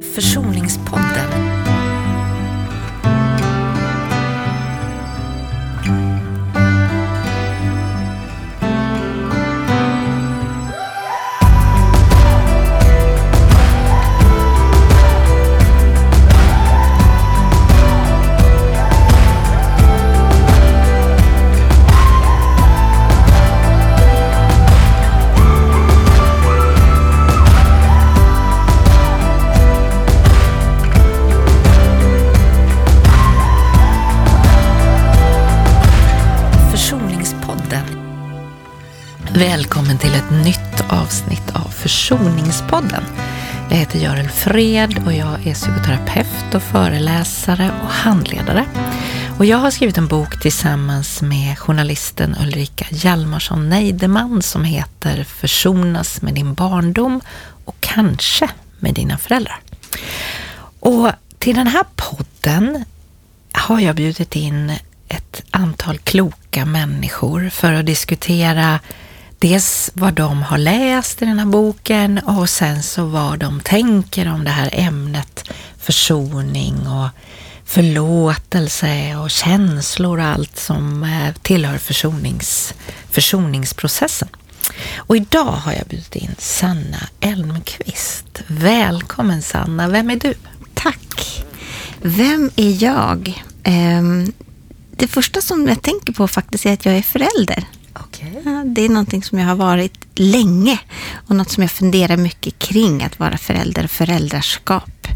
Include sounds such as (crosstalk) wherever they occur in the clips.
Försoningspodden. Försoningspodden. Jag heter Görel Fred och jag är psykoterapeut och föreläsare och handledare. Och jag har skrivit en bok tillsammans med journalisten Ulrika Hjalmarsson Neideman som heter Försonas med din barndom och kanske med dina föräldrar. Och till den här podden har jag bjudit in ett antal kloka människor för att diskutera dels vad de har läst i den här boken och sen så vad de tänker om det här ämnet försoning och förlåtelse och känslor och allt som eh, tillhör försonings, försoningsprocessen. Och idag har jag bjudit in Sanna Elmqvist. Välkommen Sanna, vem är du? Tack. Vem är jag? Ehm, det första som jag tänker på faktiskt är att jag är förälder. Okay. Ja, Det är någonting som jag har varit länge och något som jag funderar mycket kring att vara förälder och föräldraskap.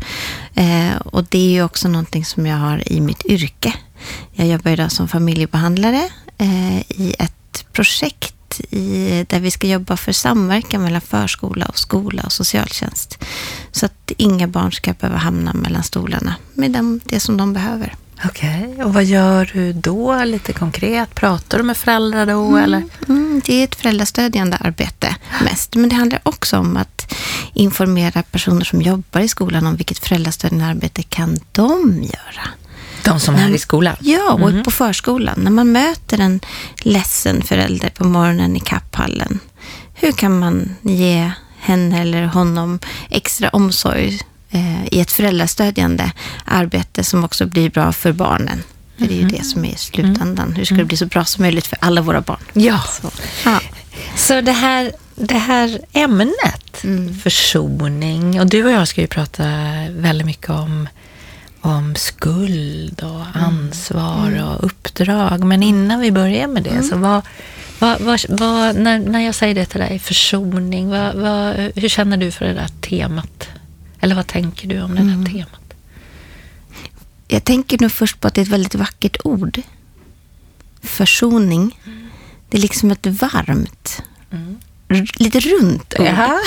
Eh, och det är ju också någonting som jag har i mitt yrke. Jag jobbar idag som familjebehandlare eh, i ett projekt i, där vi ska jobba för samverkan mellan förskola och skola och socialtjänst. Så att inga barn ska behöva hamna mellan stolarna med dem, det som de behöver. Okej, och vad gör du då lite konkret? Pratar du med föräldrar då eller? Mm, det är ett föräldrastödjande arbete mest. Men det handlar också om att informera personer som jobbar i skolan om vilket föräldrastödjande arbete kan de göra. De som är i skolan? Ja, och Mhm. på förskolan. När man möter en ledsen förälder på morgonen i kapphallen. Hur kan man ge henne eller honom extra omsorg i ett föräldrastödjande arbete som också blir bra för barnen? För det är ju det som är slutändan. Hur ska det bli så bra som möjligt för alla våra barn? Ja, Så, ja. så det här, det här ämnet, Mm. försoning, och du och jag ska ju prata väldigt mycket om, om skuld och ansvar och uppdrag. Men innan vi börjar med det, så vad, vad, vad, när, när jag säger det till dig, försoning, hur känner du för det där temat? Eller vad tänker du om det där temat? Jag tänker nu först på att det är ett väldigt vackert ord. Försoning. Det är liksom ett varmt, r- lite runt ord. (laughs) Ja,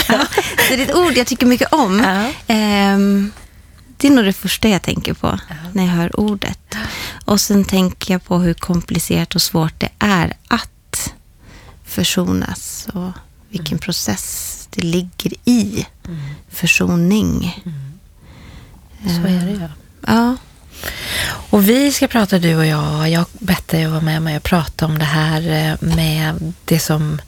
det är ett ord jag tycker mycket om. Ja. Ehm, det är nog det första jag tänker på när jag hör ordet. Och sen tänker jag på hur komplicerat och svårt det är att försonas och vilken process det ligger i försoning. Så är det ju. Ja. Och vi ska prata du och jag. Jag bett dig att vara med mig och prata om det här eh, med det som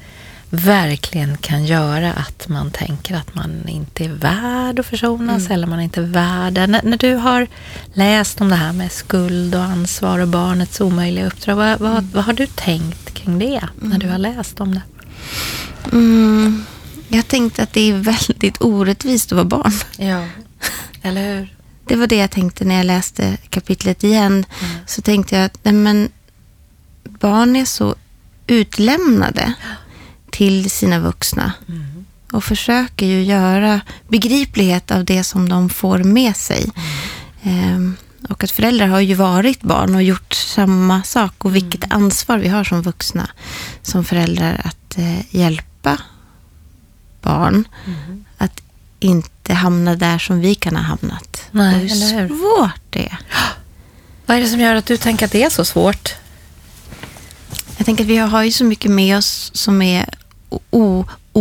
verkligen kan göra att man tänker att man inte är värd att försonas eller man är inte värd det. När, när du har läst om det här med skuld och ansvar och barnets omöjliga uppdrag, vad, vad, vad har du tänkt kring det när du har läst om det? Mm, jag tänkte att det är väldigt orättvist att vara barn. Ja, eller hur? Det var det jag tänkte när jag läste kapitlet igen. Så tänkte jag att nej men, barn är så utlämnade till sina vuxna. Och försöker ju göra begriplighet av det som de får med sig. Ehm, och att föräldrar har ju varit barn och gjort samma sak. Och vilket ansvar vi har som vuxna, som föräldrar, att eh, hjälpa barn att inte hamna där som vi kan ha hamnat. Nej, och hur svårt det är. (gasps) Vad är det som gör att du tänker att det är så svårt? Jag tänker att vi har ju så mycket med oss som är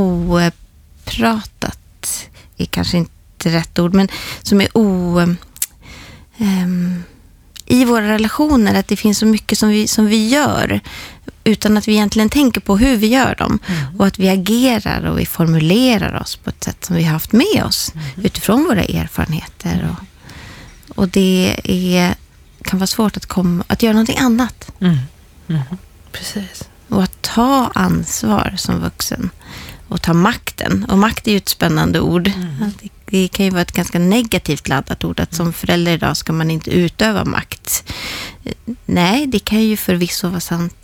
opratat. är kanske inte rätt ord, men som är o... ehm, I våra relationer, att det finns så mycket som vi, som vi gör utan att vi egentligen tänker på hur vi gör dem. Och att vi agerar och vi formulerar oss på ett sätt som vi har haft med oss utifrån våra erfarenheter. Och, och det är, kan vara svårt att, komma, att göra någonting annat. Mm. Mm. Precis. Och att ta ansvar som vuxen. Och ta makten. Och makt är ju ett spännande ord. Det, det kan ju vara ett ganska negativt laddat ord. Att som förälder idag ska man inte utöva makt. Nej, det kan ju förvisso vara sant.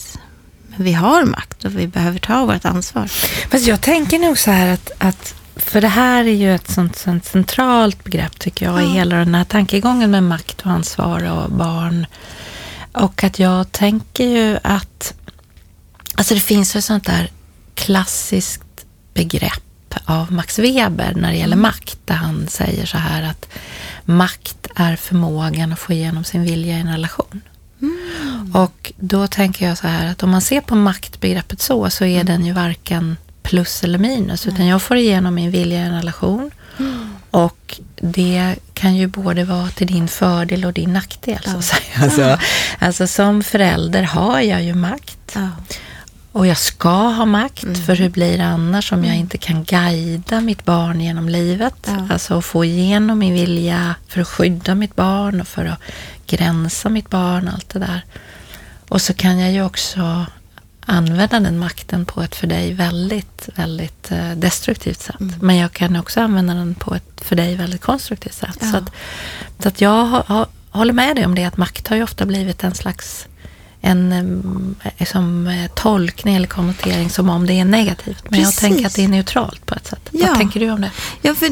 Men vi har makt och vi behöver ta vårt ansvar. Fast jag tänker nog så här att, att för det här är ju ett sånt, sånt centralt begrepp tycker jag i Ja. hela den här tankegången med makt och ansvar och barn. Och att jag tänker ju att alltså det finns ett sånt där klassiskt begrepp av Max Weber när det gäller makt där han säger så här att makt är förmågan att få igenom sin vilja i en relation. Och då tänker jag så här att om man ser på maktbegreppet så, så är den ju varken plus eller minus, utan jag får igenom min vilja i en relation. Och det kan ju både vara till din fördel och din nackdel. Så att säga. Alltså, alltså som förälder har jag ju makt. Ja. Och jag ska ha makt, för hur blir det annars om jag inte kan guida mitt barn genom livet? Ja. Alltså att få igenom min vilja för att skydda mitt barn och för att gränsa mitt barn, allt det där. Och så kan jag ju också använda den makten på ett för dig väldigt, väldigt eh, destruktivt sätt. Men jag kan också använda den på ett för dig väldigt konstruktivt sätt. Ja. Så, att, så att jag håller med dig om det, att makt har ju ofta blivit en slags en em, som, eh, tolkning eller konnotering som om det är negativt. Men jag Precis. tänker att det är neutralt på ett sätt. Ja. Vad tänker du om det? Ja, för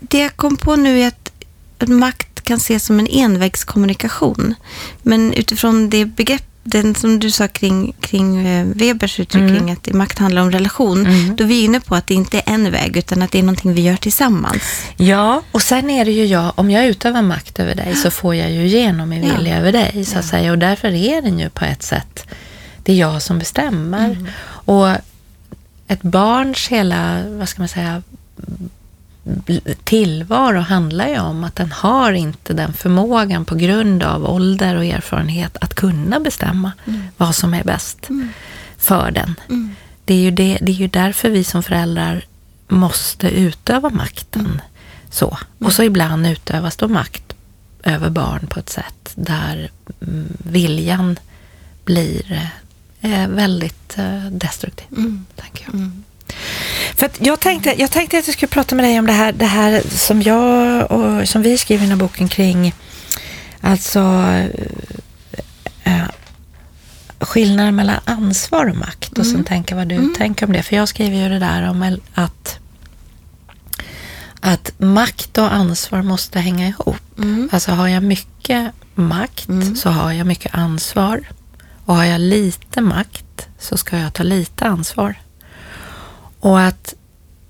det jag kom på nu är att att makt kan ses som en envägskommunikation. Men utifrån det begrepp, den som du sa kring, kring eh, Webers uttryck Mm. kring att makt handlar om relation, Mm. då är vi inne på att det inte är en väg, utan att det är någonting vi gör tillsammans. Ja, och sen är det ju jag, om jag utövar makt över dig så får jag ju igenom min Ja. vilja över dig så att säga. Och därför är den ju på ett sätt, det är jag som bestämmer. Och ett barns hela, vad ska man säga, tillvaro handlar ju om att den har inte den förmågan på grund av ålder och erfarenhet att kunna bestämma vad som är bäst för den. Det, är ju det, det är ju därför vi som föräldrar måste utöva makten. Så. Och så ibland utövas då makt över barn på ett sätt där mm, viljan blir eh, väldigt eh, destruktiv. Tänker jag. För jag, tänkte, jag tänkte att jag skulle prata med dig om det här, det här som jag och som vi skriver i den här boken kring alltså eh, skillnaden mellan ansvar och makt och sen tänka vad du tänker om det. För jag skriver ju det där om att att makt och ansvar måste hänga ihop. Alltså har jag mycket makt så har jag mycket ansvar. Och har jag lite makt så ska jag ta lite ansvar. Och att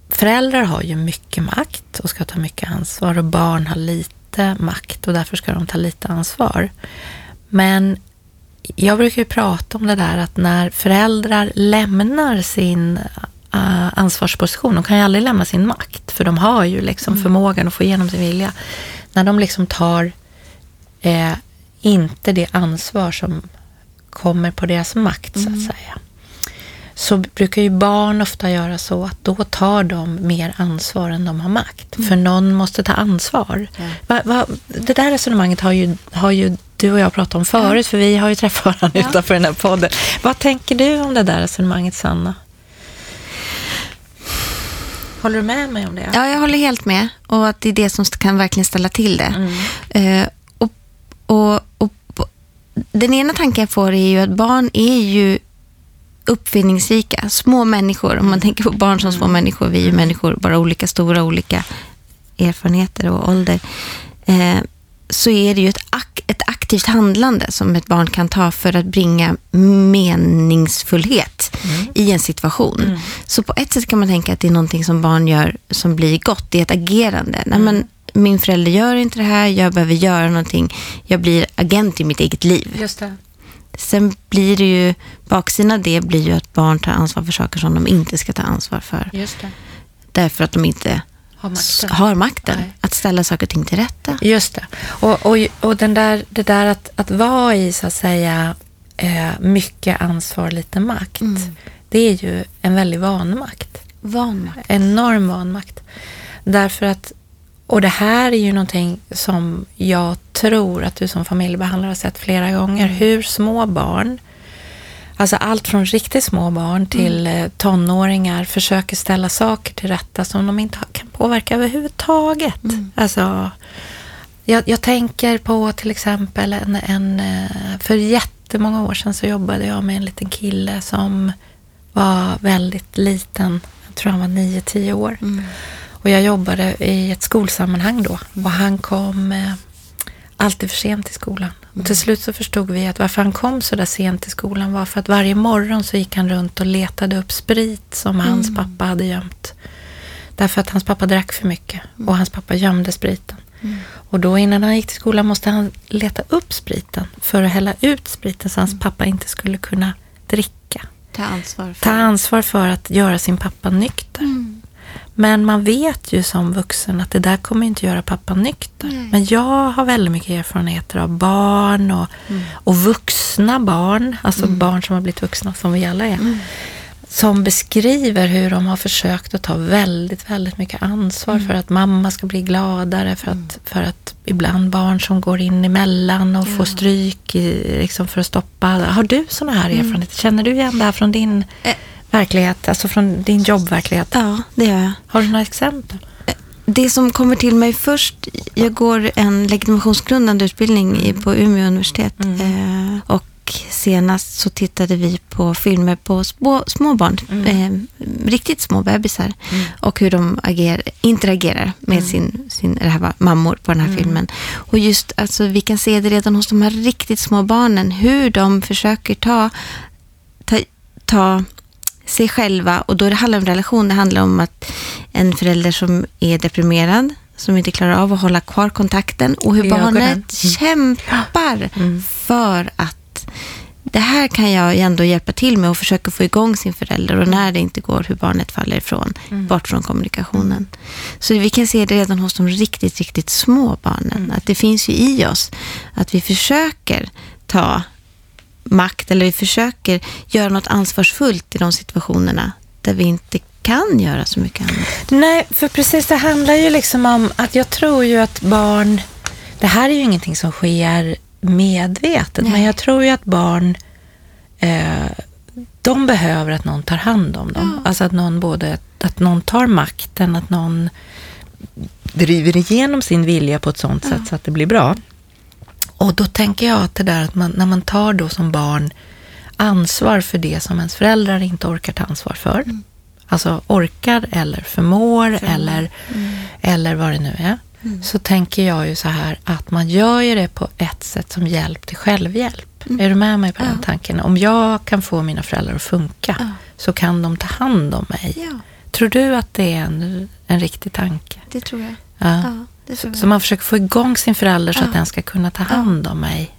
föräldrar har ju mycket makt och ska ta mycket ansvar och barn har lite makt och därför ska de ta lite ansvar. Men jag brukar ju prata om det där att när föräldrar lämnar sin uh, ansvarsposition, de kan ju aldrig lämna sin makt, för de har ju liksom förmågan att få igenom sin vilja. När de liksom tar eh, inte det ansvar som kommer på deras makt, så att säga. Så brukar ju barn ofta göra så att då tar de mer ansvar än de har makt. För någon måste ta ansvar. Va, va, det där resonemanget har ju, har ju du och jag pratat om förut, för vi har ju träffat varandra utanför den här podden. Vad tänker du om det där resonemanget, Sanna? Håller du med mig om det? Ja, jag håller helt med. Och att det är det som kan verkligen ställa till det. Eh, och, och, och, och, den ena tanken jag får är ju att barn är ju uppfinningsrika, små människor. Om man tänker på barn som små människor, vi är ju människor, bara olika stora, olika erfarenheter och ålder. Eh, så är det ju ett, ak ett aktivt handlande som ett barn kan ta för att bringa meningsfullhet i en situation. Så på ett sätt kan man tänka att det är någonting som barn gör som blir gott. Det är ett agerande. Nej, men min förälder gör inte det här, jag behöver göra någonting. Jag blir agent i mitt eget liv. Just det. Sen blir det ju, baksidan av det blir ju att barn tar ansvar för saker som de inte ska ta ansvar för. Därför att de inte Har makten. har makten att ställa saker och ting till rätta. Just det. Och, och, och den där, det där att, att vara i, så att säga, eh, mycket ansvar, lite makt. Mm. Det är ju en väldig vanmakt. Vanmakt. Enorm vanmakt. Därför att, och det här är ju någonting som jag tror att du som familjebehandlare har sett flera gånger. Mm. Hur små barn, alltså allt från riktigt små barn till Mm. tonåringar försöker ställa saker till rätta som de inte kan påverka överhuvudtaget. Mm. Alltså, jag, jag tänker på till exempel en, en, eh, för jättemånga år sedan så jobbade jag med en liten kille som var väldigt liten. Jag tror han var 9-10 år. Mm. Och jag jobbade i ett skolsammanhang då. Och han kom eh, alltid för sent till skolan. Och till slut så förstod vi att varför han kom så där sent till skolan var för att varje morgon så gick han runt och letade upp sprit som hans pappa hade gömt. Därför att hans pappa drack för mycket och hans pappa gömde spriten. Och då innan han gick till skolan måste han leta upp spriten för att hälla ut spriten så hans pappa inte skulle kunna dricka. Ta ansvar för Ta ansvar för att göra sin pappa nykter. Mm. Men man vet ju som vuxen att det där kommer inte göra pappa nykter. Nej. Men jag har väldigt mycket erfarenheter av barn och, Mm. och vuxna barn, alltså barn som har blivit vuxna som vi alla är. Mm. Som beskriver hur de har försökt att ta väldigt, väldigt mycket ansvar Mm. för att mamma ska bli gladare, för att, för att ibland barn som går in emellan och Ja. får stryk i, liksom för att stoppa. Har du sådana här erfarenheter? Känner du igen det här från din Mm. Eh. verklighet, alltså från din jobbverklighet? Ja, det gör jag. Har du några exempel? Det som kommer till mig först, jag går en legitimationsgrundande utbildning på Umeå universitet. Eh, och senast så tittade vi på filmer på små, små barn, eh, riktigt små bebisar. Och hur de ager, interagerar med sin, sin, det här var mammor på den här filmen. Och just, alltså vi kan se det redan hos de här riktigt små barnen, hur de försöker ta, ta, ta sig själva och då det handlar om relation. Det handlar om att en förälder som är deprimerad, som inte klarar av att hålla kvar kontakten och hur barnet kämpar Mm. för att det här kan jag ändå hjälpa till med och försöka få igång sin förälder och när det inte går hur barnet faller ifrån, bort från kommunikationen. Så vi kan se det redan hos de riktigt, riktigt små barnen. Att det finns ju i oss att vi försöker ta makt eller vi försöker göra något ansvarsfullt i de situationerna där vi inte kan göra så mycket annat. Nej, för precis det handlar ju liksom om att jag tror ju att barn, det här är ju ingenting som sker medvetet, Nej. men jag tror ju att barn, eh, de behöver att någon tar hand om dem. Alltså att någon både, att någon tar makten, att någon driver igenom sin vilja på ett sånt sätt så att det blir bra. Och då tänker jag att det där att man, när man tar då som barn ansvar för det som ens föräldrar inte orkar ta ansvar för. Alltså orkar eller förmår eller, eller vad det nu är. Så tänker jag ju så här att man gör ju det på ett sätt som hjälp till självhjälp. Är du med mig på den tanken? Om jag kan få mina föräldrar att funka Ja. så kan de ta hand om mig. Ja, Tror du att det är en, en riktig tanke? det tror jag. Ja. Så jag. man försöker få igång sin förälder så Ja. att den ska kunna ta hand om mig.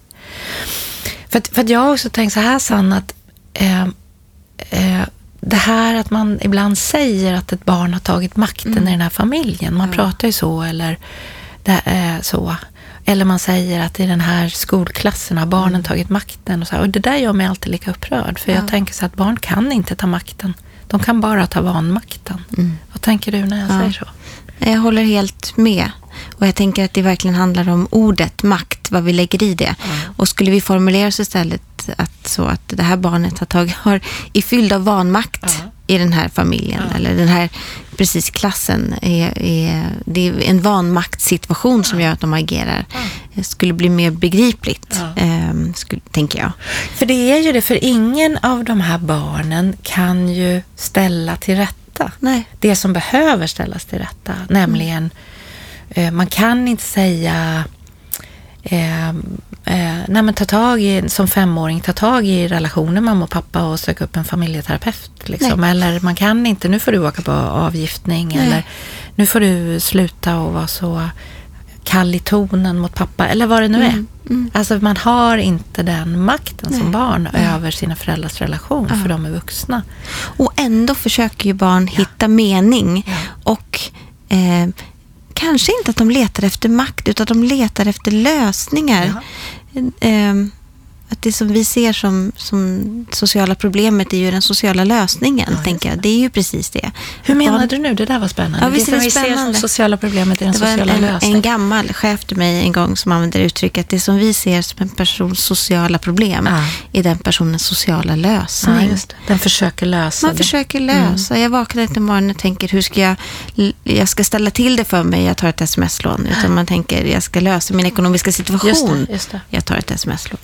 För, att, för att jag har också tänkt så här Sanna, att eh, eh, det här att man ibland säger att ett barn har tagit makten i den här familjen. Man Ja. pratar ju så eller det är så. Eller man säger att i den här skolklassen har barnen tagit makten. Och, så här. och det där gör mig alltid lika upprörd. För Ja. jag tänker så att barn kan inte ta makten. De kan bara ta vanmakten. Vad tänker du när jag Ja. säger så? Jag håller helt med. Och jag tänker att det verkligen handlar om ordet makt, vad vi lägger i det. Och skulle vi formulera oss istället att så att det här barnet har tagit, har, är fylld av vanmakt Ja. i den här familjen eller den här precis klassen. Är, är, det är en vanmaktssituation som gör att de agerar. Det skulle bli mer begripligt, ehm, skulle, tänker jag. För det är ju det, för ingen av de här barnen kan ju ställa till rätta. Nej. Det som behöver ställas till rätta, nämligen eh, man kan inte säga eh, eh, nej men ta tag i, som femåring, ta tag i relationen mamma och pappa och söka upp en familjeterapeut. Liksom. Eller man kan inte, nu får du åka på avgiftning Nej. eller nu får du sluta och vara så kall i tonen mot pappa eller vad det nu är. mm. Alltså man har inte den makten Nej. som barn över sina föräldrars relation för de är vuxna. Och ändå försöker ju barn hitta mening. Ja. Och eh, kanske inte att de letar efter makt, utan de letar efter lösningar. Eh, Att det som vi ser som, som sociala problemet är ju den sociala lösningen, Ja, tänker jag. Det är ju precis det. Hur menar du nu? Det där var spännande. Ja, visst det som vi ser som sociala problemet är den Det var en, sociala en, lösningen. en gammal chef till mig en gång som använde uttrycket det som vi ser som en persons sociala problem Ja. är den personens sociala ja, lösning. det. Den försöker lösa Man det. försöker lösa. Jag vaknar inte imorgon och tänker hur ska jag, jag ska ställa till det för mig, jag tar ett sms-lån. Utan man tänker jag ska lösa min ekonomiska situation. Just det, just det. Jag tar ett sms-lån.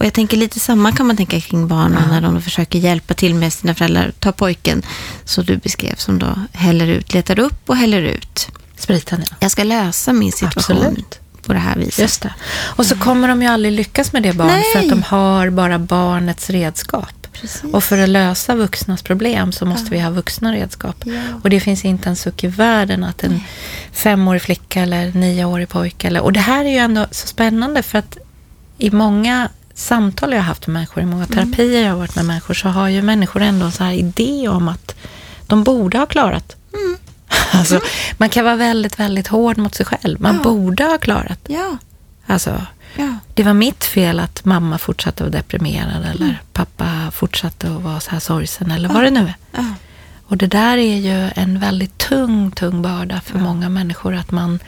Och jag tänker lite samma kan man tänka kring barnen när de försöker hjälpa till med sina föräldrar. Ta pojken, som du beskrev, som då häller ut, letar upp och häller ut. Spriten, ja. Jag ska lösa min situation Absolut. på det här viset. Just det. Och så kommer de ju aldrig lyckas med det barnet för att Nej. de har bara barnets redskap. Precis. Och för att lösa vuxnas problem så måste vi ha vuxna redskap. Ja. Och det finns inte en suck i världen att en femårig flicka eller nioårig pojke eller... Och det här är ju ändå så spännande för att i många samtal jag har haft med människor, i många terapier jag har varit med människor, så har ju människor ändå en så här idé om att de borde ha klarat. (laughs) Alltså, man kan vara väldigt, väldigt hård mot sig själv. Man Ja. borde ha klarat. Ja, Alltså, ja. det var mitt fel att mamma fortsatte att vara deprimerad eller pappa fortsatte att vara så här sorgsen eller vad det nu är. ja. Och det där är ju en väldigt tung, tung börda för många människor. Att man,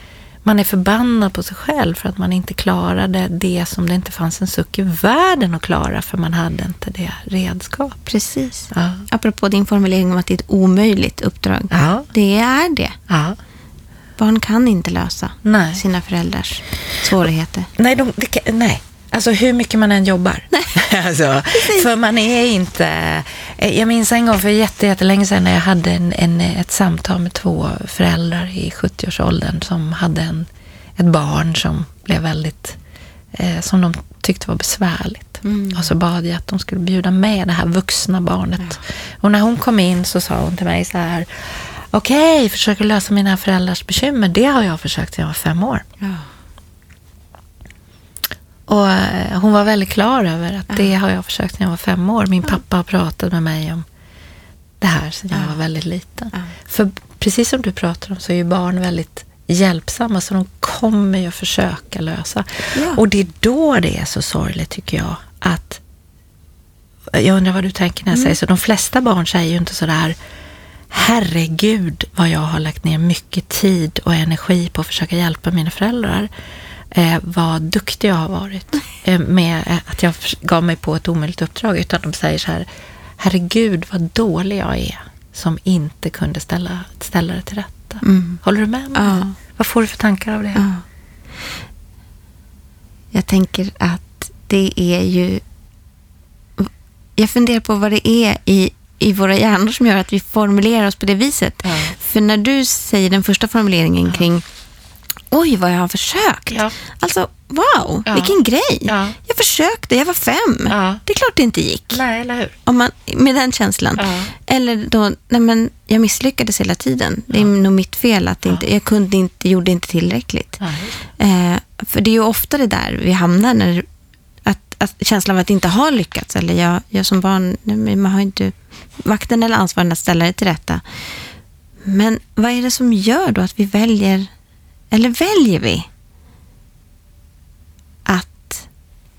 man är förbannad på sig själv för att man inte klarade det som det inte fanns en suck i världen att klara för man hade inte det redskap. Precis. Ja. Apropå din formulering om att det är ett omöjligt uppdrag. Ja. Det är det. ja. Barn kan inte lösa Nej. sina föräldrars svårigheter. Nej, de, kan- nej. Alltså hur mycket man än jobbar. (laughs) alltså, för man är inte... eh, Jag minns en gång för jätte- jättelänge sedan när jag hade en, en, ett samtal med två föräldrar i 70-årsåldern som hade en, ett barn som blev väldigt... Eh, som de tyckte var besvärligt. Mm. Och så bad jag att de skulle bjuda med det här vuxna barnet. Och när hon kom in så sa hon till mig så här... Okej, försöker lösa mina föräldrars bekymmer. Det har jag försökt sedan jag var fem år. Ja. Och eh, hon var väldigt klar över att det har jag försökt när jag var fem år. Min pappa har pratat med mig om det här sedan jag Ja. var väldigt liten. För precis som du pratar om så är ju barn väldigt hjälpsamma så de kommer ju att försöka lösa. Ja. Och det är då det är så sorgligt tycker jag att jag undrar vad du tänker när jag säger så. De flesta barn säger ju inte sådär Herregud vad jag har lagt ner mycket tid och energi på att försöka hjälpa mina föräldrar. Eh, vad duktig jag har varit eh, med eh, att jag gav mig på ett omöjligt uppdrag. Utan de säger så här, herregud vad dålig jag är som inte kunde ställa, ställa det till rätta. Mm. Håller du med mig? Ja. Vad får du för tankar av det? Ja. Jag tänker att det är ju... Jag funderar på vad det är i, i våra hjärnor som gör att vi formulerar oss på det viset. Ja. För när du säger den första formuleringen kring Oj, vad jag har försökt. Ja. Alltså, wow, Ja. vilken grej. Ja. Jag försökte, jag var fem. Ja. Det är klart det inte gick. Nej, eller hur? Om man, med den känslan. Ja. Eller då, nej men jag misslyckades hela tiden. Det är nog mitt fel att inte, jag kunde inte, gjorde inte tillräckligt. Eh, för det är ju ofta det där vi hamnar när att, att känslan av att inte ha lyckats. Eller jag, jag som barn, nej, man har inte makten eller ansvaret att ställa det till rätta. Men vad är det som gör då att vi väljer, eller väljer vi att,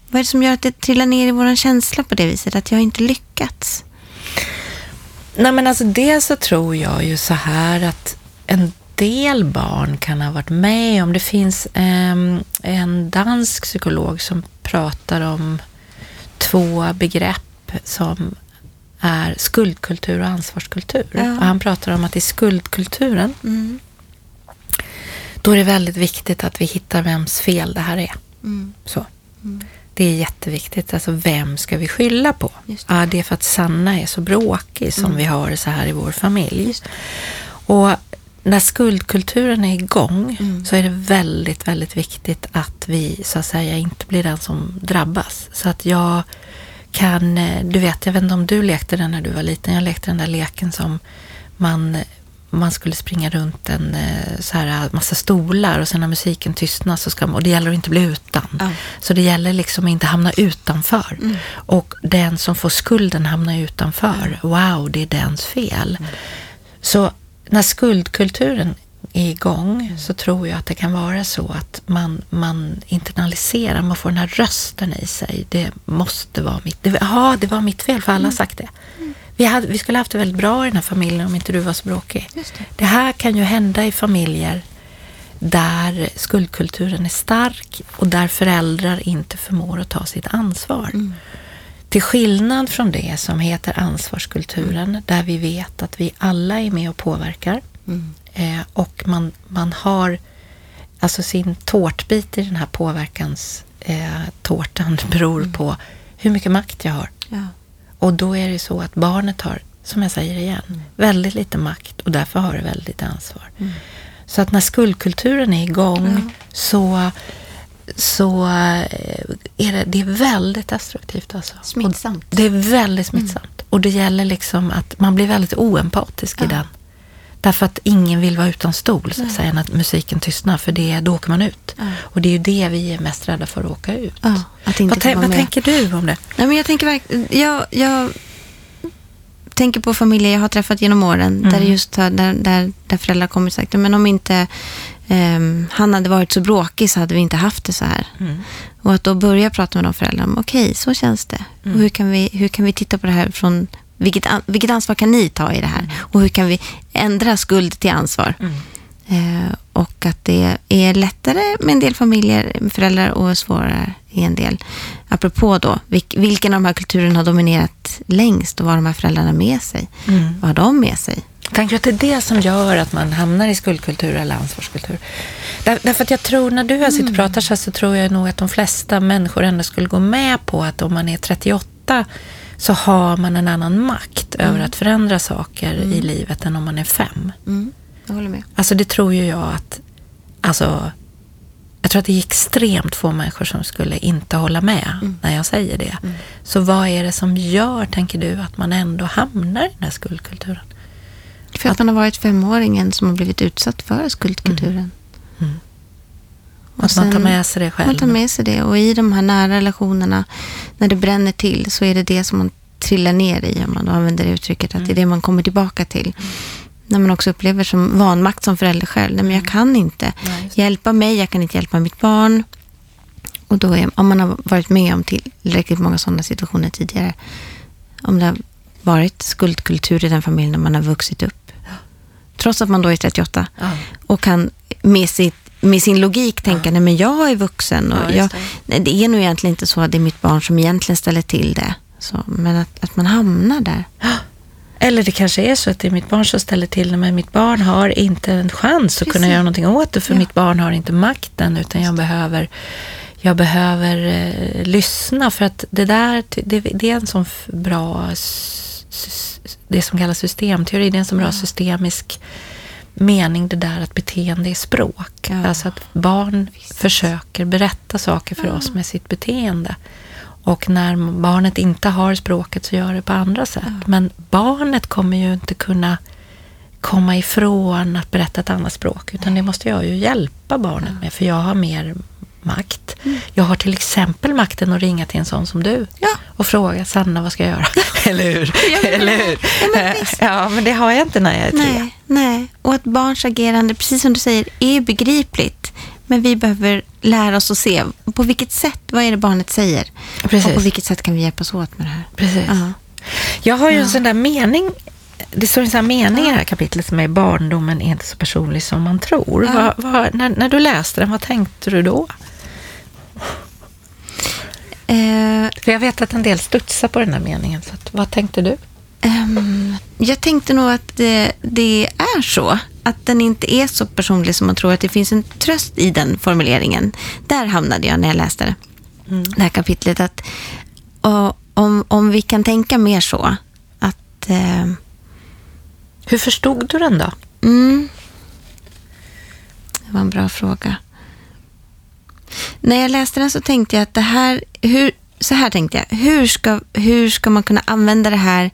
vad är det som gör att det trillar ner i våran känsla på det viset? Att jag inte lyckats? Nej men alltså dels så tror jag ju så här att en del barn kan ha varit med om, det finns ehm, en dansk psykolog som pratar om två begrepp som är skuldkultur och ansvarskultur. Ja. Och han pratar om att i skuldkulturen, Mm. Då är det väldigt viktigt att vi hittar vems fel det här är. Mm. Så. Det är jätteviktigt. Alltså vem ska vi skylla på? Just det. Ja, det är för att Sanna är så bråkig som vi har det så här i vår familj. Och när skuldkulturen är igång så är det väldigt, väldigt viktigt att vi så att säga inte blir den som drabbas. Så att jag kan, eh, du vet, jag vet inte om du lekte den när du var liten. Jag lekte den där leken som man man skulle springa runt en eh, så här massa stolar och sen när musiken tystnar så ska man, och det gäller att inte bli utan. Ja. Så det gäller liksom att inte hamna utanför. Och den som får skulden hamnar utanför. Wow, det är dens fel. Så när skuldkulturen är igång så tror jag att det kan vara så att man, man internaliserar, man får den här rösten i sig. Det måste vara mitt, det, ja, det var mitt fel för alla har sagt det. Vi, hade, vi skulle haft det väldigt bra i den här familjen om inte du var så bråkig. det. det här kan ju hända i familjer där skuldkulturen är stark och där föräldrar inte förmår att ta sitt ansvar. Mm. Till skillnad från det som heter ansvarskulturen, där vi vet att vi alla är med och påverkar. Mm. Eh, och man, man har alltså sin tårtbit i den här påverkans eh, (laughs) beror på hur mycket makt jag har. Ja. Och då är det så att barnet har, som jag säger igen, väldigt lite makt och därför har det väldigt ansvar. Så att när skuldkulturen är igång så, så eh, är det, det är väldigt destruktivt. Alltså. Smittsamt. Och det är väldigt smittsamt. Och det gäller liksom att man blir väldigt oempatisk i den. Därför att ingen vill vara utan stol, så att säga, när musiken tystnar. För det, då åker man ut. Ja. Och det är ju det vi är mest rädda för att åka ut. Ja, att inte vad vad tänker du om det? Nej, men jag tänker jag, jag tänker på familjer jag har träffat genom åren där det just där, där, där föräldrar kommer och sagt, men om inte ehm, han hade varit så bråkig så hade vi inte haft det så här. Och att då börja prata med de föräldrarna, okej, så känns det. Och hur kan, vi, hur kan vi titta på det här från, vilket, vilket ansvar kan ni ta i det här? Och hur kan vi ändra skuld till ansvar? Eh, och att det är lättare med en del familjer, föräldrar och svårare i en del. Apropå då, vilk, vilken av de här kulturerna har dominerat längst och vad har de här föräldrarna med sig? Vad har de med sig? Tänker du att det är det som gör att man hamnar i skuldkultur eller ansvarskultur? Där, därför att jag tror, när du jag sitter och pratar så, här så tror jag nog att de flesta människor ändå skulle gå med på att om man är 38 så har man en annan makt över att förändra saker i livet än om man är fem. Mm, jag håller med. Alltså det tror ju jag att, alltså, jag tror att det är extremt få människor som skulle inte hålla med när jag säger det. Så vad är det som gör, tänker du, att man ändå hamnar i den här skuldkulturen? För att man har varit femåringen som har blivit utsatt för skuldkulturen. Och Att man tar med sig det själv. Man tar med sig det och i de här nära relationerna, när det bränner till så är det det som man trillar ner i, om man använder det uttrycket, att det är det man kommer tillbaka till. När man också upplever som vanmakt som förälder själv. Nej, men jag kan inte Nej, hjälpa mig, jag kan inte hjälpa mitt barn. Och då är, om man har varit med om tillräckligt många sådana situationer tidigare, om det har varit skuldkultur i den familjen när man har vuxit upp, trots att man då är 38 Ja. och kan med, sitt, med sin logik tänka, nej men jag är vuxen och Ja, jag, det. nej, det är nog egentligen inte så att det är mitt barn som egentligen ställer till det. Så, men att, att man hamnar där. (gasps) Eller det kanske är så att det är mitt barn som ställer till det, men mitt barn har inte en chans att kunna Precis. göra någonting åt det, för Ja. mitt barn har inte makten, utan jag behöver, jag behöver eh, lyssna, för att det där, det, det är en sån bra, det som kallas systemteori, det är en sån bra systemisk mening det där att beteende är språk. Ja. Alltså att barn försöker berätta saker för oss med sitt beteende. Och när barnet inte har språket så gör det på andra sätt. Men barnet kommer ju inte kunna komma ifrån att berätta ett annat språk. Utan det måste jag ju hjälpa barnet med. För jag har mer makt. Jag har till exempel makten att ringa till en sån som du. Ja. Och fråga Sanna vad ska jag göra? (laughs) Eller hur? Ja, Eller hur? Ja, men ja, men det har jag inte när jag är tre. Nej, nej. Och att barns agerande, precis som du säger, är begripligt. Men vi behöver lära oss att se på vilket sätt, vad är det barnet säger? Precis. Och på vilket sätt kan vi hjälpas åt med det här? Precis. Ja. Jag har ju en sån där mening, det står en sån här mening i det här kapitlet som är barndomen är inte så personlig som man tror. Ja. Vad, vad, när, när du läste den, vad tänkte du då? Eh, För jag vet att en del studsar på den här meningen, så att, vad tänkte du? Ehm, jag tänkte nog att det, det är så. Att den inte är så personlig som man tror. Att det finns en tröst i den formuleringen. Där hamnade jag när jag läste det. Det här kapitlet. Att, och, om, om vi kan tänka mer så. Att... Eh, Hur förstod du den då? mm, det var en bra fråga. När jag läste den så tänkte jag att det här... Hur, så här tänkte jag. Hur ska, hur ska man kunna använda det här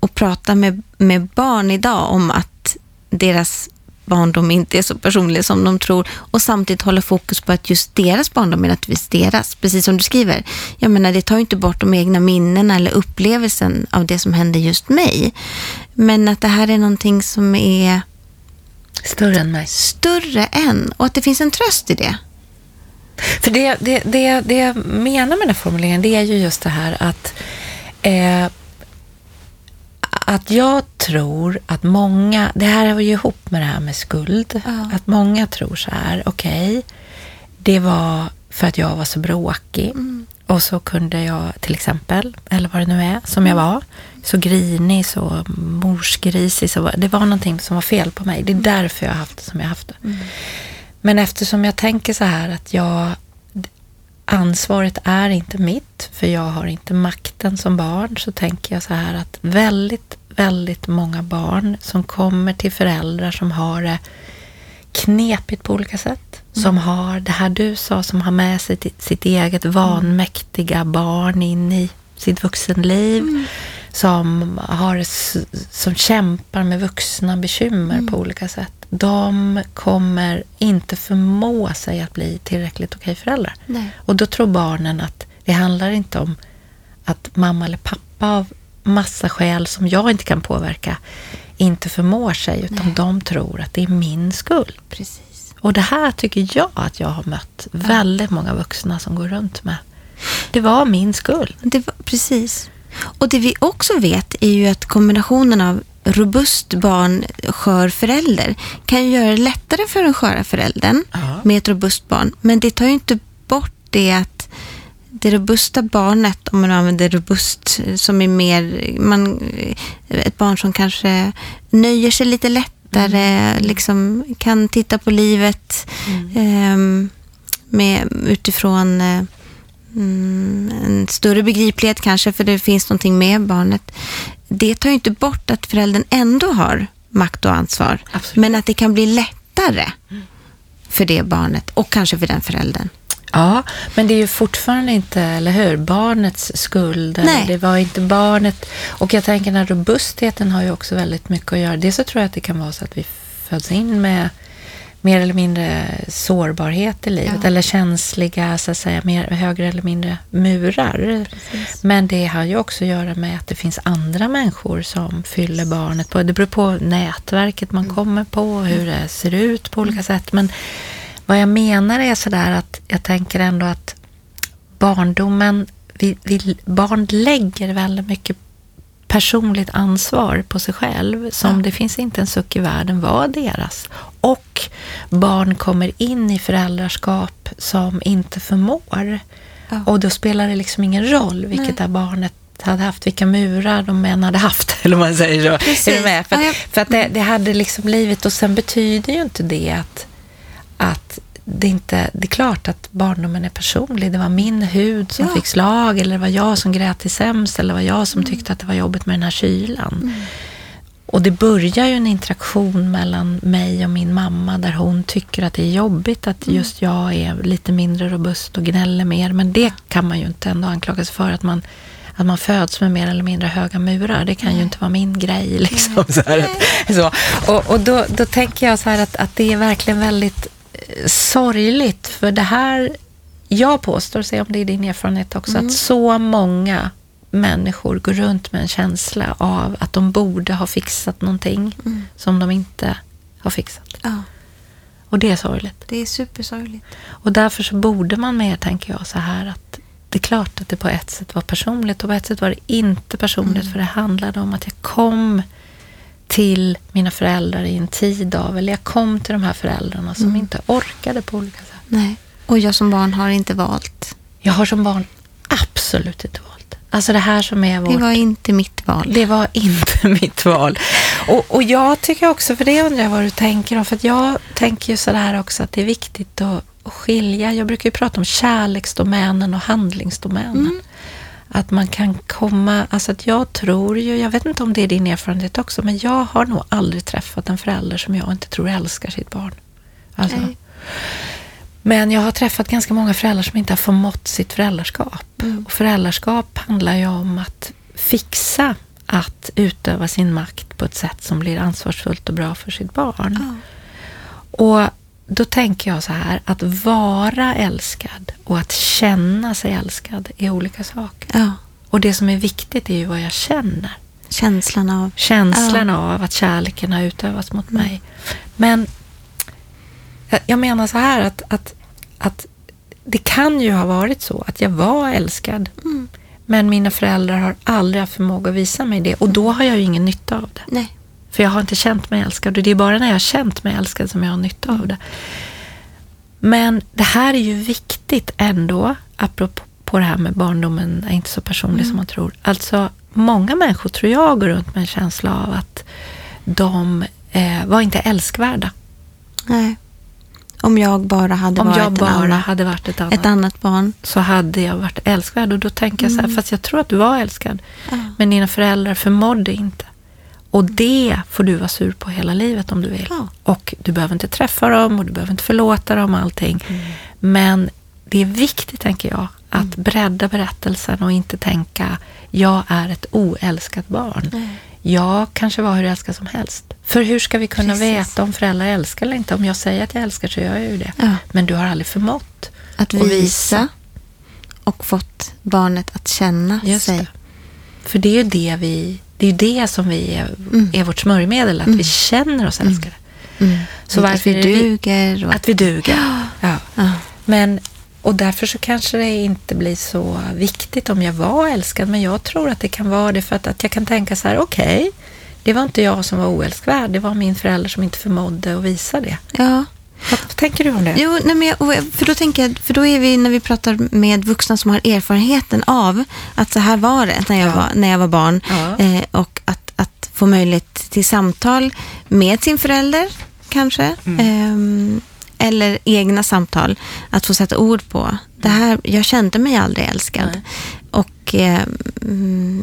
och prata med, med barn idag om att deras barndom inte är så personlig som de tror och samtidigt hålla fokus på att just deras barndom är naturligtvis deras, precis som du skriver. Jag menar, det tar ju inte bort de egna minnena eller upplevelsen av det som hände just mig. Men att det här är någonting som är Större än mig. Större än. Och att det finns en tröst i det. För det, det, det, det jag menar med den här formuleringen, det är ju just det här att eh, att jag tror att många, det här har ju ihop med det här med skuld, Ja. att många tror så här, okej, det var för att jag var så bråkig och så kunde jag till exempel, eller vad det nu är, som jag var, så grinig, så morsgrisig, så det var någonting som var fel på mig. Det är därför jag har haft det som jag har haft det. Men eftersom jag tänker så här att jag ansvaret är inte mitt, för jag har inte makten som barn, så tänker jag så här att väldigt, väldigt många barn som kommer till föräldrar som har det knepigt på olika sätt, som har det här du sa, som har med sig sitt, eget vanmäktiga barn in i sitt vuxenliv, som, har, som kämpar med vuxna bekymmer på olika sätt. De kommer inte förmå sig att bli tillräckligt okej föräldrar. Nej. Och då tror barnen att det handlar inte om att mamma eller pappa av massa skäl som jag inte kan påverka inte förmår sig, utan Nej. de tror att det är min skuld. Precis. Och det här tycker jag att jag har mött väldigt många vuxna som går runt med. Det var min skuld. Det var, precis. Och det vi också vet är ju att kombinationen av robust barn, skör förälder kan göra det lättare för den sköra föräldern Ja. med ett robust barn. Men det tar ju inte bort det att det robusta barnet, om man använder robust som är mer, man, ett barn som kanske nöjer sig lite lättare, liksom kan titta på livet ehm, med, utifrån eh, mm, en större begriplighet kanske, för det finns någonting med barnet. Det tar ju inte bort att föräldern ändå har makt och ansvar. Absolut. Men att det kan bli lättare för det barnet och kanske för den föräldern. Ja, men det är ju fortfarande inte, eller hur, barnets skuld. Nej. Det var inte barnet. Och jag tänker den här robustheten har ju också väldigt mycket att göra. Dels så tror jag att det kan vara så att vi föds in med mer eller mindre sårbarhet i livet. Ja. Eller känsliga, så att säga, mer, högre eller mindre murar. Precis. Men det har ju också att göra med att det finns andra människor som fyller barnet på. Det beror på nätverket man kommer på, hur det ser ut på olika sätt. Men vad jag menar är sådär att jag tänker ändå att barndomen, vi, vi, barn lägger väldigt mycket personligt ansvar på sig själv som Ja. det finns inte en suck i världen var deras. Och barn kommer in i föräldraskap som inte förmår. Ja. Och då spelar det liksom ingen roll vilket Nej. barnet hade haft, vilka murar de än hade haft, (laughs) eller vad man säger så. Precis. Är du med? För, Ja, jag- för att det, det hade liksom blivit, och sen betyder ju inte det att, att det inte, det är klart att barndomen är personlig. Det var min hud som Ja. fick slag, eller det var jag som grät till sämst, eller det var jag som tyckte att det var jobbigt med den här kylan. Och det börjar ju en interaktion mellan mig och min mamma där hon tycker att det är jobbigt att just jag är lite mindre robust och gnäller mer. Men det kan man ju inte ändå anklagas för att man, att man föds med mer eller mindre höga murar. Det kan ju inte vara min grej. Liksom, (laughs) så så. Och, och då, då tänker jag så här att, att det är verkligen väldigt sorgligt. För det här, jag påstår, se om det är din erfarenhet också, att så många människor går runt med en känsla av att de borde ha fixat någonting som de inte har fixat. Ja, Och det är sorgligt. det är supersorgligt. Och därför så borde man mer, tänker jag, så här att det är klart att det på ett sätt var personligt och på ett sätt var det inte personligt för det handlade om att jag kom till mina föräldrar i en tid av, eller jag kom till de här föräldrarna som inte orkade på olika sätt. Nej. Och jag som barn har inte valt. Jag har som barn absolut inte valt. Alltså det här som är vårt... Det var inte mitt val. Det var inte (laughs) mitt val. Och, och jag tycker också, för det undrar jag vad du tänker om, för att jag tänker ju sådär också att det är viktigt att, att skilja. Jag brukar ju prata om kärleksdomänen och handlingsdomänen. Att man kan komma, alltså att jag tror ju, jag vet inte om det är din erfarenhet också, men jag har nog aldrig träffat en förälder som jag inte tror älskar sitt barn. Alltså, Nej. men jag har träffat ganska många föräldrar som inte har förmått sitt föräldraskap. Och föräldraskap handlar ju om att fixa att utöva sin makt på ett sätt som blir ansvarsfullt och bra för sitt barn. Ja. Och då tänker jag så här, att vara älskad och att känna sig älskad är olika saker. Ja, Och det som är viktigt är ju vad jag känner. Känslan av... Känslan ja. av att kärleken har utövats mot mm. mig. Men jag menar så här att, att, att det kan ju ha varit så att jag var älskad. Mm. Men mina föräldrar har aldrig haft förmåga att visa mig det. Och då har jag ju ingen nytta av det. Nej. För jag har inte känt mig älskad. Och det är bara när jag har känt mig älskad som jag har nytta av det. Men det här är ju viktigt ändå, apropå det här med barndomen är inte så personlig mm. som man tror. Alltså, många människor tror jag går runt med en känsla av att de eh, var inte älskvärda. Nej. Om jag bara hade Om varit, jag bara annan, hade varit ett, annat, ett annat barn. Så hade jag varit älskvärd. Och då tänker jag så här, mm. fast jag tror att du var älskad. Ja. Men dina föräldrar förmådde inte. Och det får du vara sur på hela livet om du vill. Ja. Och du behöver inte träffa dem och du behöver inte förlåta dem allting. Mm. Men det är viktigt, tänker jag, att mm. bredda berättelsen och inte tänka jag är ett oälskat barn. Mm. Jag kanske var hur älskad som helst. För hur ska vi kunna Precis. veta om föräldrar älskar eller inte? Om jag säger att jag älskar så gör jag ju det. Ja. Men du har aldrig förmått att visa, visa och fått barnet att känna Just sig. Det. För det är ju det vi det är ju det som vi är, mm. är vårt smörjmedel, att mm. vi känner oss älskade. Mm. mm. Så varför att vi duger. Och att vi duger. Ja. ja. Men, och därför så kanske det inte blir så viktigt om jag var älskad, men jag tror att det kan vara det för att, att jag kan tänka så här, okej, okay, det var inte jag som var oälskvärd, det var min förälder som inte förmådde att visa det. Ja. Tänker du om det? Jo, nej men jag, för då tänker jag, för då är vi när vi pratar med vuxna som har erfarenheten av att så här var det när jag, ja. var, när jag var barn ja. eh, och att, att få möjlighet till samtal med sin förälder kanske. Mm. Eh, eller egna samtal, att få sätta ord på. Det här, jag kände mig aldrig älskad. Nej. Och eh,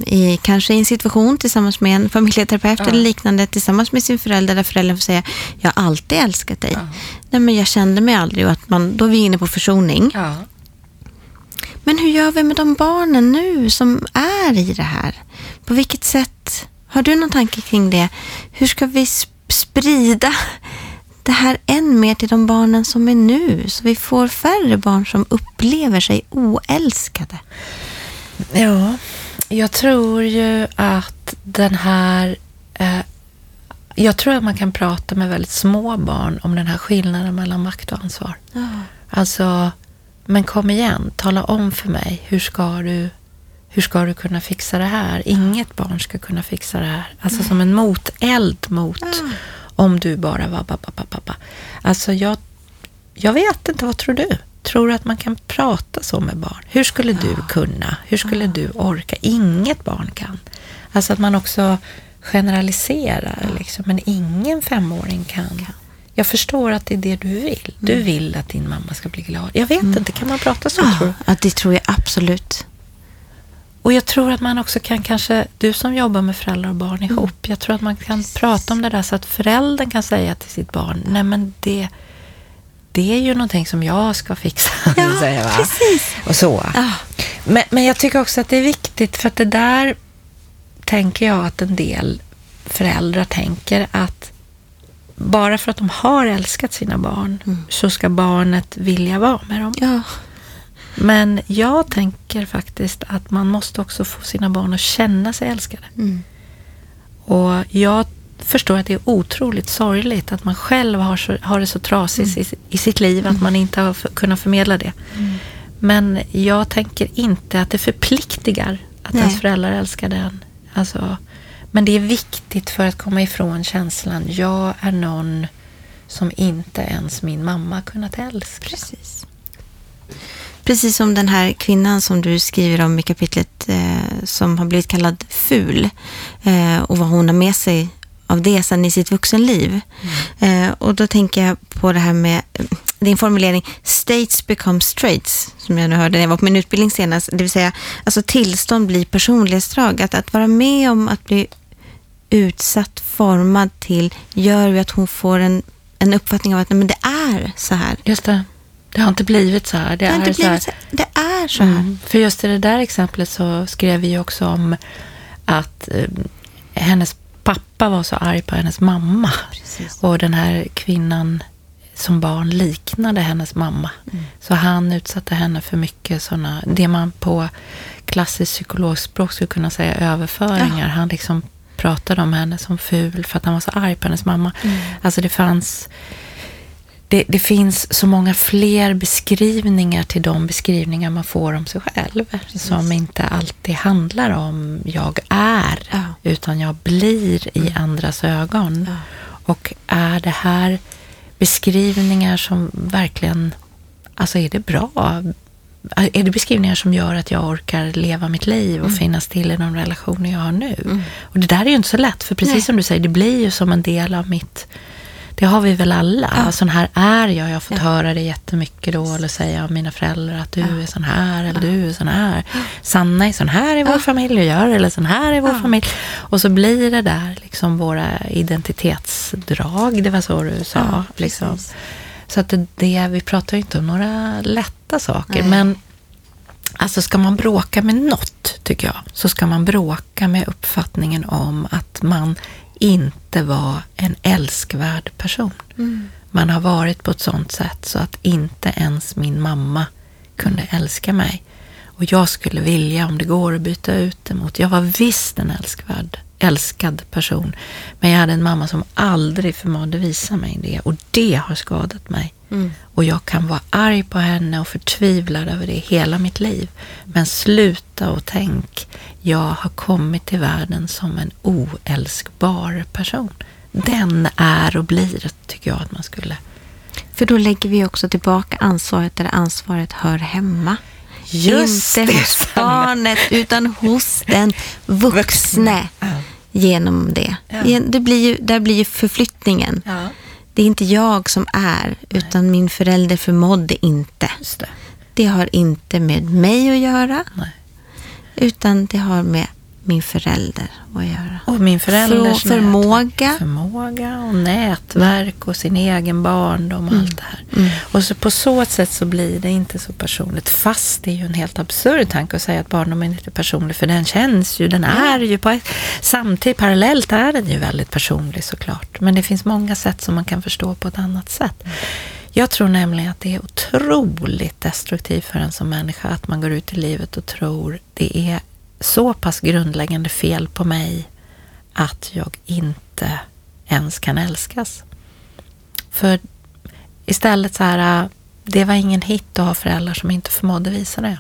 i, kanske i en situation tillsammans med en familjeterapeut ja. eller liknande, tillsammans med sin förälder, där föräldern får säga, jag har alltid älskat dig. Ja. Nej, men jag kände mig aldrig. Och att man, då är vi inne på försoning. Ja. Men hur gör vi med de barnen nu som är i det här? På vilket sätt, har du någon tanke kring det? Hur ska vi sprida det här än mer till de barnen som är nu, så vi får färre barn som upplever sig oälskade? Ja, jag tror ju att den här... Eh, jag tror att man kan prata med väldigt små barn om den här skillnaden mellan makt och ansvar. Ja. Alltså, men kom igen, tala om för mig, hur ska du, hur ska du kunna fixa det här? Inget barn ska kunna fixa det här. Alltså Nej. som en moteld mot ja. Om du bara var pappa, pappa, pappa. Alltså jag, jag vet inte, vad tror du? Tror du att man kan prata så med barn? Hur skulle du kunna? Hur skulle du orka? Inget barn kan. Alltså att man också generaliserar, liksom, men ingen femåring kan. Jag förstår att det är det du vill. Du mm. vill att din mamma ska bli glad. Jag vet mm. inte, kan man prata så ja, tror du? Ja, det tror jag absolut. Och jag tror att man också kan kanske, du som jobbar med föräldrar och barn ihop, mm. jag tror att man kan Precis. prata om det där så att föräldern kan säga till sitt barn, nej men det, det är ju någonting som jag ska fixa. (laughs) Ja, säger, va? precis. Och så. Ja. Men, men jag tycker också att det är viktigt, för att det där tänker jag att en del föräldrar tänker att bara för att de har älskat sina barn mm. så ska barnet vilja vara med dem. Ja. Men jag tänker faktiskt att man måste också få sina barn att känna sig älskade. Mm. Och jag förstår att det är otroligt sorgligt att man själv har, så, har det så trasigt mm. i, i, sitt liv att man inte har för, kunnat förmedla det. Mm. Men jag tänker inte att det förpliktigar att Nej. ens föräldrar älskar den. Alltså, men det är viktigt för att komma ifrån känslan, jag är någon som inte ens min mamma kunnat älska. Precis. Precis som den här kvinnan som du skriver om i kapitlet eh, som har blivit kallad ful eh, och vad hon har med sig av det sen i sitt vuxenliv. Mm. Eh, och då tänker jag på det här med din formulering states become straits, som jag nu hörde när jag var på min utbildning senast. Det vill säga, alltså tillstånd blir personlighetsdrag. Att, att vara med om att bli utsatt, formad till, gör ju att hon får en, en uppfattning av att nej, men det är så här. Just det. Det har inte blivit så här. Det, det har är inte blivit så här. Det är så här. Mm. För just i det där exemplet så skrev vi också om att eh, hennes pappa var så arg på hennes mamma. Precis. Och den här kvinnan som barn liknade hennes mamma. Mm. Så han utsatte henne för mycket sådana, det man på klassiskt psykologspråk skulle kunna säga överföringar. Ja. Han liksom pratade om henne som ful för att han var så arg på hennes mamma. Mm. Alltså det fanns... Det, det, finns så många fler beskrivningar till de beskrivningar man får om sig själv. Precis. Som inte alltid handlar om jag är, ja. utan jag blir i mm. andras ögon. Ja. Och är det här beskrivningar som verkligen, alltså är det bra? Är det beskrivningar som gör att jag orkar leva mitt liv och mm. finnas till i de relationer jag har nu? Mm. Och det där är ju inte så lätt, för precis Nej. som du säger, det blir ju som en del av mitt det har vi väl alla. Ja. Sån här är jag. Jag har fått ja. höra det jättemycket då. Eller säga av mina föräldrar att du ja. är sån här. Eller du är sån här. Sanna är sån här i vår familj och gör. Eller sån här i vår familj. Och så blir det där liksom våra identitetsdrag. Det var så du sa. liksom. Så att det, det, vi pratar ju inte om några lätta saker. Nej. Men alltså ska man bråka med något, tycker jag, så ska man bråka med uppfattningen om att man inte var en älskvärd person. Mm. Man har varit på ett sånt sätt så att inte ens min mamma kunde älska mig. Och jag skulle vilja, om det går, att byta ut det mot, jag var visst en älskvärd, älskad person. Men jag hade en mamma som aldrig förmådde visa mig det och det har skadat mig. Mm. Och jag kan vara arg på henne och förtvivlad över det hela mitt liv. Men sluta och tänk, jag har kommit till världen som en oälskbar person. Den är och blir, tycker jag att man skulle... För då lägger vi också tillbaka ansvaret där ansvaret hör hemma. Just Inte hos barnet, utan hos den vuxne. Ja. Genom det. Ja. Det blir ju, där blir ju förflyttningen. Ja. Det är inte jag som är, utan Nej. min förälder förmådde inte. Det. det. har inte med mig att göra. Nej. Utan det har med min förälder att göra. Och min förälders För, förmåga. Förmåga och nätverk och sin egen barndom och mm. allt det här. Mm. Och så på så sätt så blir det inte så personligt. Fast det är ju en helt absurd tanke att säga att barndomen inte är personlig. För den känns ju, den är ju på samtidigt parallellt är den ju väldigt personlig såklart. Men det finns många sätt som man kan förstå på ett annat sätt. Jag tror nämligen att det är otroligt destruktivt för en som människa att man går ut i livet och tror det är så pass grundläggande fel på mig att jag inte ens kan älskas. För istället så här, det var ingen hit att ha föräldrar som inte förmådde visa det.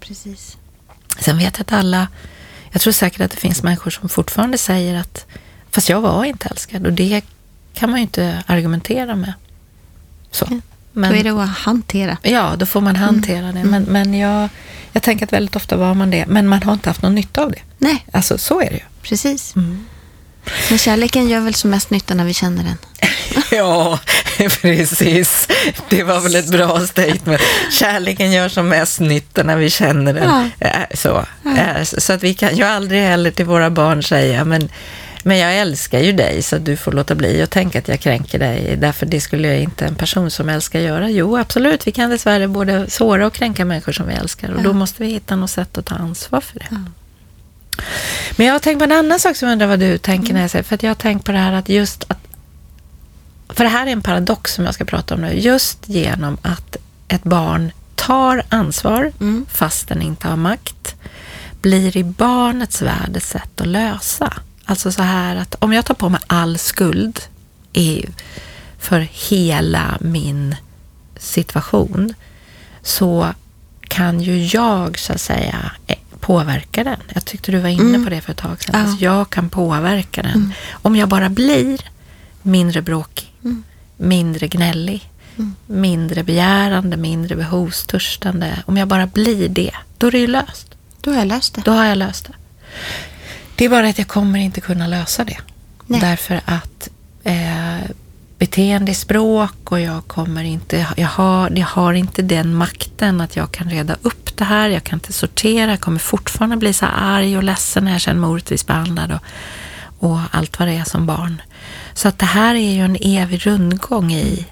Precis. Sen vet jag att alla, jag tror säkert att det finns människor som fortfarande säger att fast jag var inte älskad och det kan man ju inte argumentera med. Så. Ja, men, då är det att hantera. Ja, då får man hantera mm. det. Men, men jag, jag tänker att väldigt ofta var man det, men man har inte haft någon nytta av det. Nej. Alltså, så är det ju. Precis. Mm. Men kärleken gör väl som mest nytta när vi känner den? (laughs) ja, precis. Det var väl ett bra statement. Kärleken gör som mest nytta när vi känner den. Ja. Så. Ja. så att vi kan ju aldrig heller till våra barn säga, men men jag älskar ju dig så du får låta bli att tänka att jag kränker dig. Därför det skulle jag inte en person som älskar göra. Jo, absolut, vi kan dessvärre både såra och kränka människor som vi älskar. Och då måste vi hitta något sätt att ta ansvar för det. Men jag har tänkt på en annan sak som jag undrar vad du tänker när jag säger, för att jag har tänkt på det här att just att, för det här är en paradox som jag ska prata om nu, just genom att ett barn tar ansvar mm. fast den inte har makt, blir i barnets värld ett sätt att lösa. Alltså så här att om jag tar på mig all skuld i, för hela min situation så kan ju jag så att säga eh, påverka den. Jag tyckte du var inne mm. på det för ett tag sedan. Ja. Alltså jag kan påverka den. Mm. Om jag bara blir mindre bråkig, mm. mindre gnällig, mm. mindre begärande, mindre behovstörstande. Om jag bara blir det, då är det ju löst. Då har jag löst det. Då har jag löst det. Det är bara att jag kommer inte kunna lösa det. Nej. Därför att eh, beteende språk och jag kommer inte, jag har, jag har inte den makten att jag kan reda upp det här, jag kan inte sortera, jag kommer fortfarande bli så arg och ledsen när jag känner mig orättvist behandlad och, och allt vad det är som barn. Så att det här är ju en evig rundgång i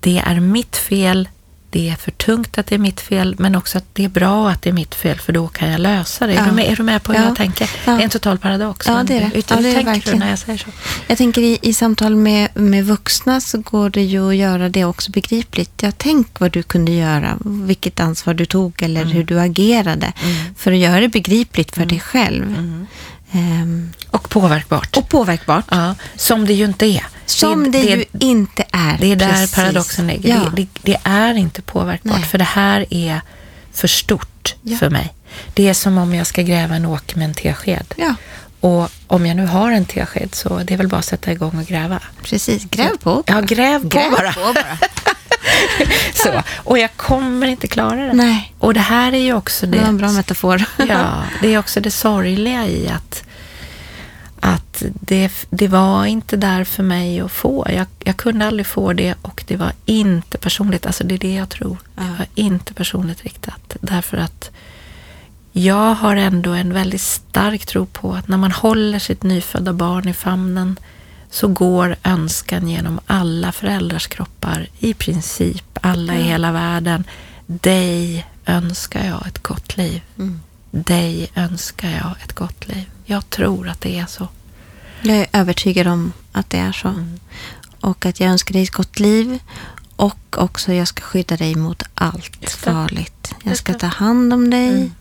det är mitt fel, det är för tungt att det är mitt fel, men också att det är bra att det är mitt fel, för då kan jag lösa det. Ja. Är, du med, är du med på hur ja. jag tänker? Ja. Det är en total paradox. Ja, det är det. Ja, det är tänker verkligen. du när jag säger så? Jag tänker i, i samtal med, med vuxna så går det ju att göra det också begripligt. Jag tänk vad du kunde göra, vilket ansvar du tog eller mm. hur du agerade mm. för att göra det begripligt för mm. dig själv. Ehm, Och påverkbart. och påverkbart. ja, som det ju inte är. Som det, ju inte är. Det är där Precis. paradoxen ligger. Ja. Det, det, det är inte påverkbart, Nej. för det här är för stort Ja. för mig. Det är som om jag ska gräva en åker med en tesked. ja, Och om jag nu har en tesked så det är väl bara att sätta igång och gräva. precis. Gräv på. Ja, gräv på Gräv bara. på bara. (laughs) (laughs) Så. Och jag kommer inte klara det. Nej. Och det här är ju också Det var en det, bra metafor. (laughs) ja, det är också det sorgliga i att, att det, det var inte där för mig att få. Jag, jag kunde aldrig få det och det var inte personligt. Alltså det är det jag tror. Det var inte personligt riktat. Därför att jag har ändå en väldigt stark tro på att när man håller sitt nyfödda barn i famnen så går önskan genom alla föräldrars kroppar, i princip alla i hela världen. Dig önskar jag ett gott liv. Mm. Dig önskar jag ett gott liv. Jag tror att det är så. Jag är övertygad om att det är så. Mm. Och att jag önskar dig ett gott liv. Och också jag ska skydda dig mot allt farligt. Jag ska ta hand om dig. Mm.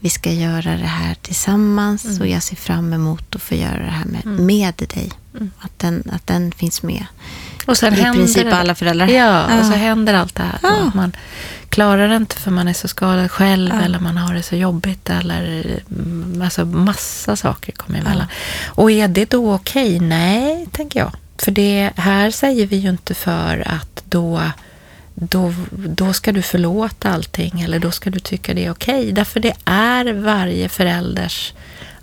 Vi ska göra det här tillsammans. Mm. Och jag ser fram emot att få göra det här med, Mm. med dig. Mm. Att, den, att den finns med. Och sen I händer princip det. alla föräldrar. Ja, Ja. och så händer allt det här. Ja. Man klarar det inte för man är så skadad själv Ja. eller man har det så jobbigt eller mm, alltså massa saker kommer emellan. Och är det då okej? Nej, tänker jag. För det här säger vi ju inte för att då, då, då ska du förlåta allting eller då ska du tycka det är okej. Därför det är varje förälders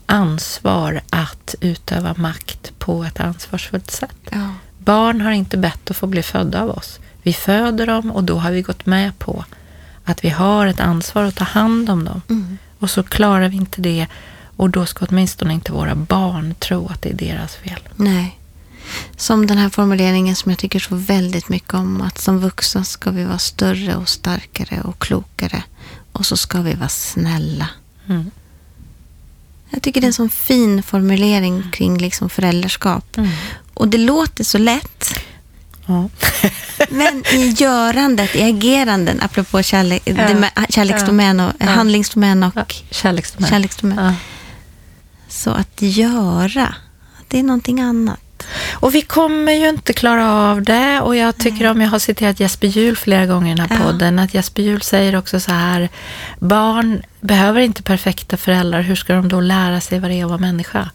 ansvar att utöva makt på ett ansvarsfullt sätt. Ja. Barn har inte bett att få bli födda av oss. Vi föder dem och då har vi gått med på att vi har ett ansvar att ta hand om dem. Mm. Och så klarar vi inte det och då ska åtminstone inte våra barn tro att det är deras fel. Nej. Som den här formuleringen som jag tycker så väldigt mycket om. Att som vuxna ska vi vara större och starkare och klokare. Och så ska vi vara snälla. Mm. Jag tycker det är en sån fin formulering kring liksom föräldraskap. Mm. Och det låter så lätt. Ja. (laughs) Men i görandet, i ageranden, apropå kärlek, Ja. dema- kärleksdomän och Ja. handlingsdomän och Ja, Kärleksdomän. kärleksdomän. Så att göra, det är någonting annat. Och vi kommer ju inte klara av det. Och jag tycker om, jag har citerat Jesper Juhl flera gånger i den här Ja. podden, att Jesper Juhl säger också så här, barn behöver inte perfekta föräldrar, hur ska de då lära sig vad det är att vara människa?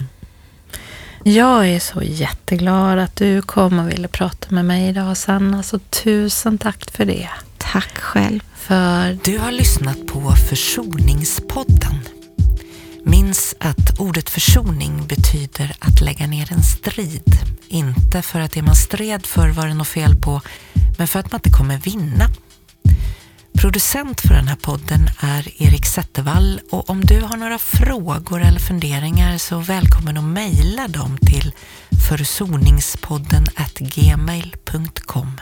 Jag är så jätteglad att du kom och ville prata med mig idag, Sanna, så tusen tack för det. Tack själv. För Du har lyssnat på Försoningspodden. Minns att ordet försoning betyder att lägga ner en strid. Inte för att det man stred för var det något fel på, men för att man inte kommer vinna. Producent för den här podden är Erik Zettervall och om du har några frågor eller funderingar så välkommen att mejla dem till försoningspodden gmail.com.